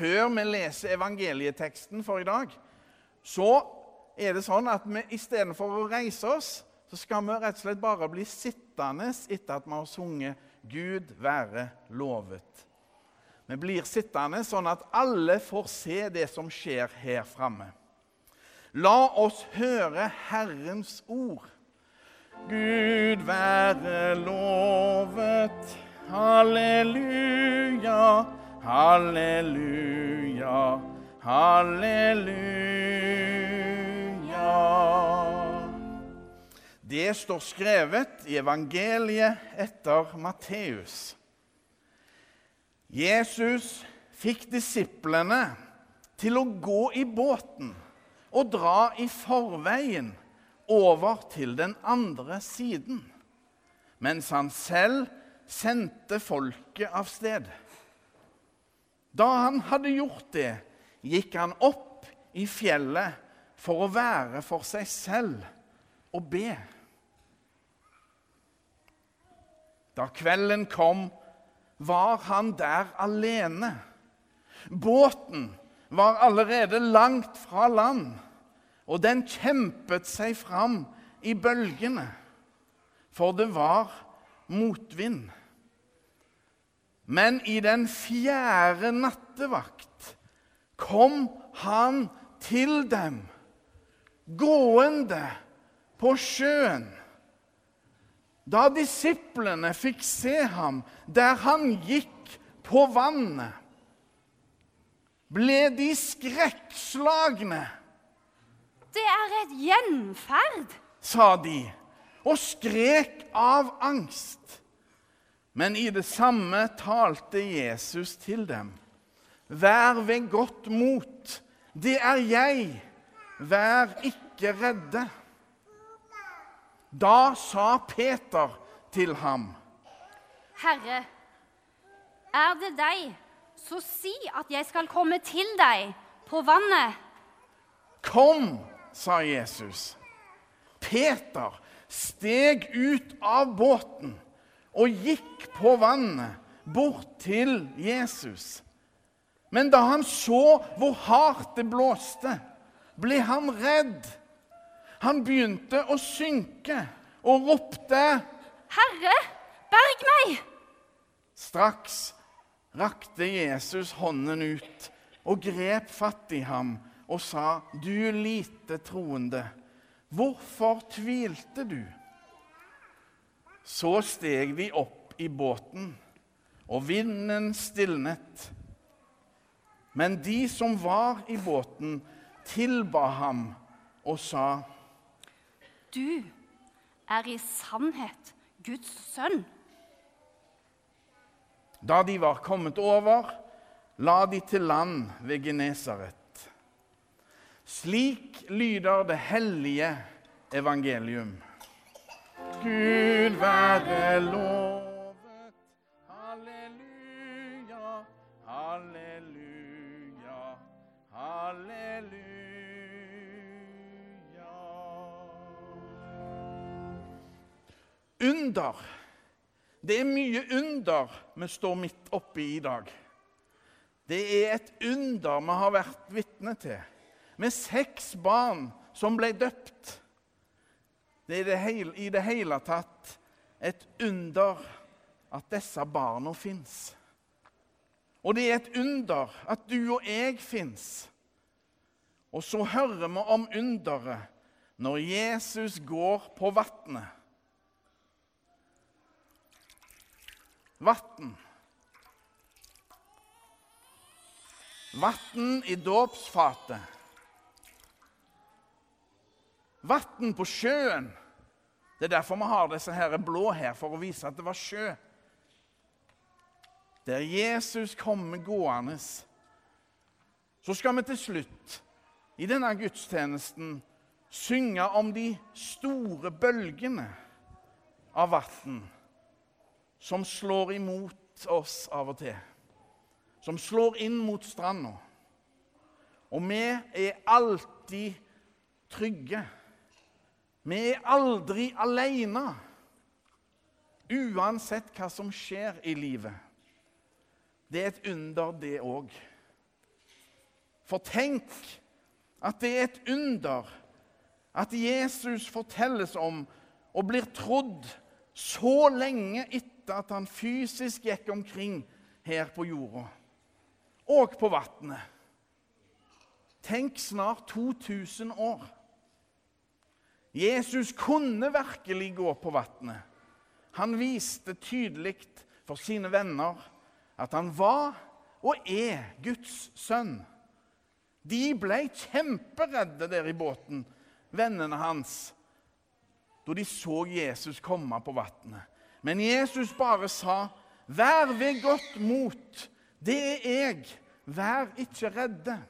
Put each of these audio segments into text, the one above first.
før vi leser evangelieteksten for i dag, så er det sånn at vi istedenfor å reise oss, så skal vi rett og slett bare bli sittende etter at vi har sunget 'Gud være lovet'. Vi blir sittende sånn at alle får se det som skjer her framme. La oss høre Herrens ord. Gud være lovet. Halleluja, halleluja, halleluja. Det står skrevet i evangeliet etter Matteus. Jesus fikk disiplene til å gå i båten og dra i forveien over til den andre siden, mens han selv sendte folket av sted. Da han hadde gjort det, gikk han opp i fjellet for å være for seg selv og be. Da kvelden kom, var han der alene. Båten var allerede langt fra land, og den kjempet seg fram i bølgene, for det var motvind. Men i den fjerde nattevakt kom han til dem, gående på sjøen. Da disiplene fikk se ham der han gikk på vannet, ble de skrekkslagne. Det er et gjenferd, sa de, og skrek av angst. Men i det samme talte Jesus til dem. Vær ved godt mot. Det er jeg. Vær ikke redde. Da sa Peter til ham, Herre, er det deg, så si at jeg skal komme til deg på vannet. Kom, sa Jesus. Peter steg ut av båten og gikk på vannet bort til Jesus. Men da han så hvor hardt det blåste, ble han redd. Han begynte å synke og ropte. Herre, berg meg! Straks rakte Jesus hånden ut og grep fatt i ham og sa, 'Du lite troende, hvorfor tvilte du?' Så steg de opp i båten, og vinden stilnet. Men de som var i båten, tilba ham og sa, Du er i sannhet Guds sønn. Da de var kommet over, la de til land ved Genesaret. Slik lyder det hellige evangelium. Gud være lovet. Halleluja, halleluja, halleluja. Under. Det er mye under vi står midt oppi i dag. Det er et under vi har vært vitne til, med seks barn som ble døpt. Det er det hele, i det hele tatt et under at disse barna fins. Og det er et under at du og jeg fins. Og så hører vi om underet når Jesus går på vannet. Vann. Vann i dåpsfatet. Vann på sjøen. Det er derfor vi har disse her blå her, for å vise at det var sjø. Der Jesus kommer gående. Så skal vi til slutt i denne gudstjenesten synge om de store bølgene av vann som slår imot oss av og til. Som slår inn mot stranda. Og vi er alltid trygge. Vi er aldri alene, uansett hva som skjer i livet. Det er et under, det òg. For tenk at det er et under at Jesus fortelles om og blir trodd så lenge etter at han fysisk gikk omkring her på jorda og på vannet. Tenk snart 2000 år. Jesus kunne virkelig gå på vannet. Han viste tydelig for sine venner at han var og er Guds sønn. De ble kjemperedde der i båten, vennene hans, da de så Jesus komme på vannet. Men Jesus bare sa, 'Vær ved godt mot. Det er jeg. Vær ikke redde.'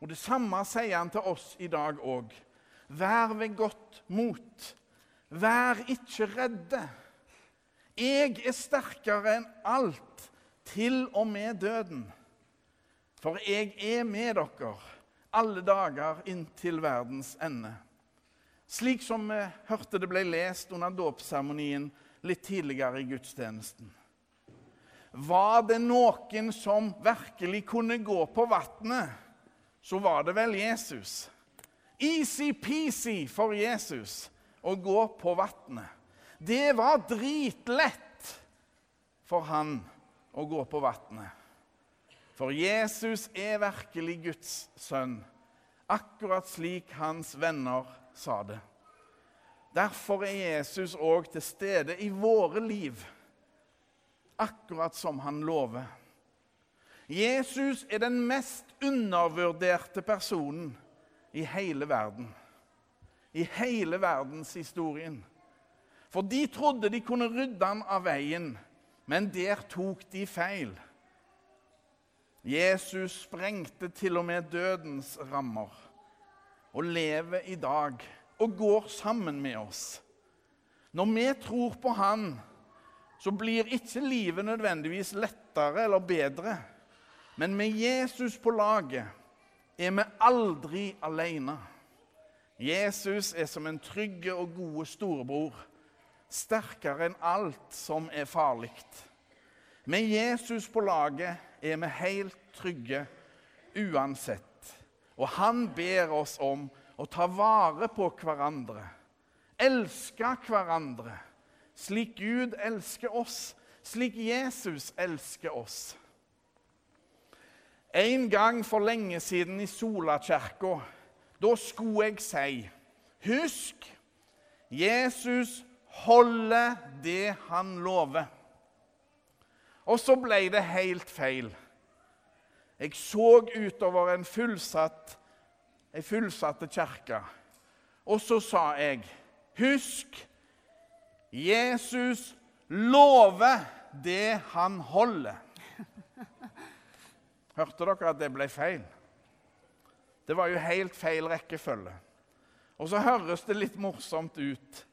Og Det samme sier han til oss i dag òg. Vær ved godt mot. Vær ikke redde. Jeg er sterkere enn alt, til og med døden. For jeg er med dere alle dager inntil verdens ende. Slik som vi hørte det ble lest under dåpsseremonien litt tidligere i gudstjenesten. Var det noen som virkelig kunne gå på vannet, så var det vel Jesus. Easy-peasy for Jesus å gå på vannet. Det var dritlett for han å gå på vannet. For Jesus er virkelig Guds sønn, akkurat slik hans venner sa det. Derfor er Jesus òg til stede i våre liv, akkurat som han lover. Jesus er den mest undervurderte personen i hele verden. I hele verdenshistorien. For de trodde de kunne rydde han av veien, men der tok de feil. Jesus sprengte til og med dødens rammer og lever i dag og går sammen med oss. Når vi tror på Han, så blir ikke livet nødvendigvis lettere eller bedre. Men med Jesus på laget er vi aldri alene. Jesus er som en trygg og god storebror, sterkere enn alt som er farlig. Med Jesus på laget er vi helt trygge uansett. Og han ber oss om å ta vare på hverandre, elske hverandre, slik Gud elsker oss, slik Jesus elsker oss. En gang for lenge siden i Solakirka, da skulle jeg si Husk, Jesus holder det han lover. Og så ble det helt feil. Jeg så utover en fullsatt, ei fullsatte kirke, og så sa jeg Husk, Jesus lover det han holder. Hørte dere at det ble feil? Det var jo helt feil rekkefølge. Og så høres det litt morsomt ut.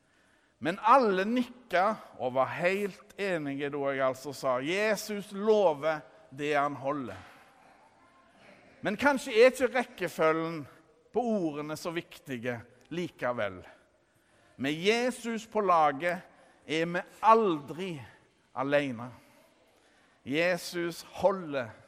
Men alle nikka og var helt enige da jeg altså sa Jesus lover det han holder. Men kanskje er ikke rekkefølgen på ordene så viktige likevel. Med Jesus på laget er vi aldri alene. Jesus holder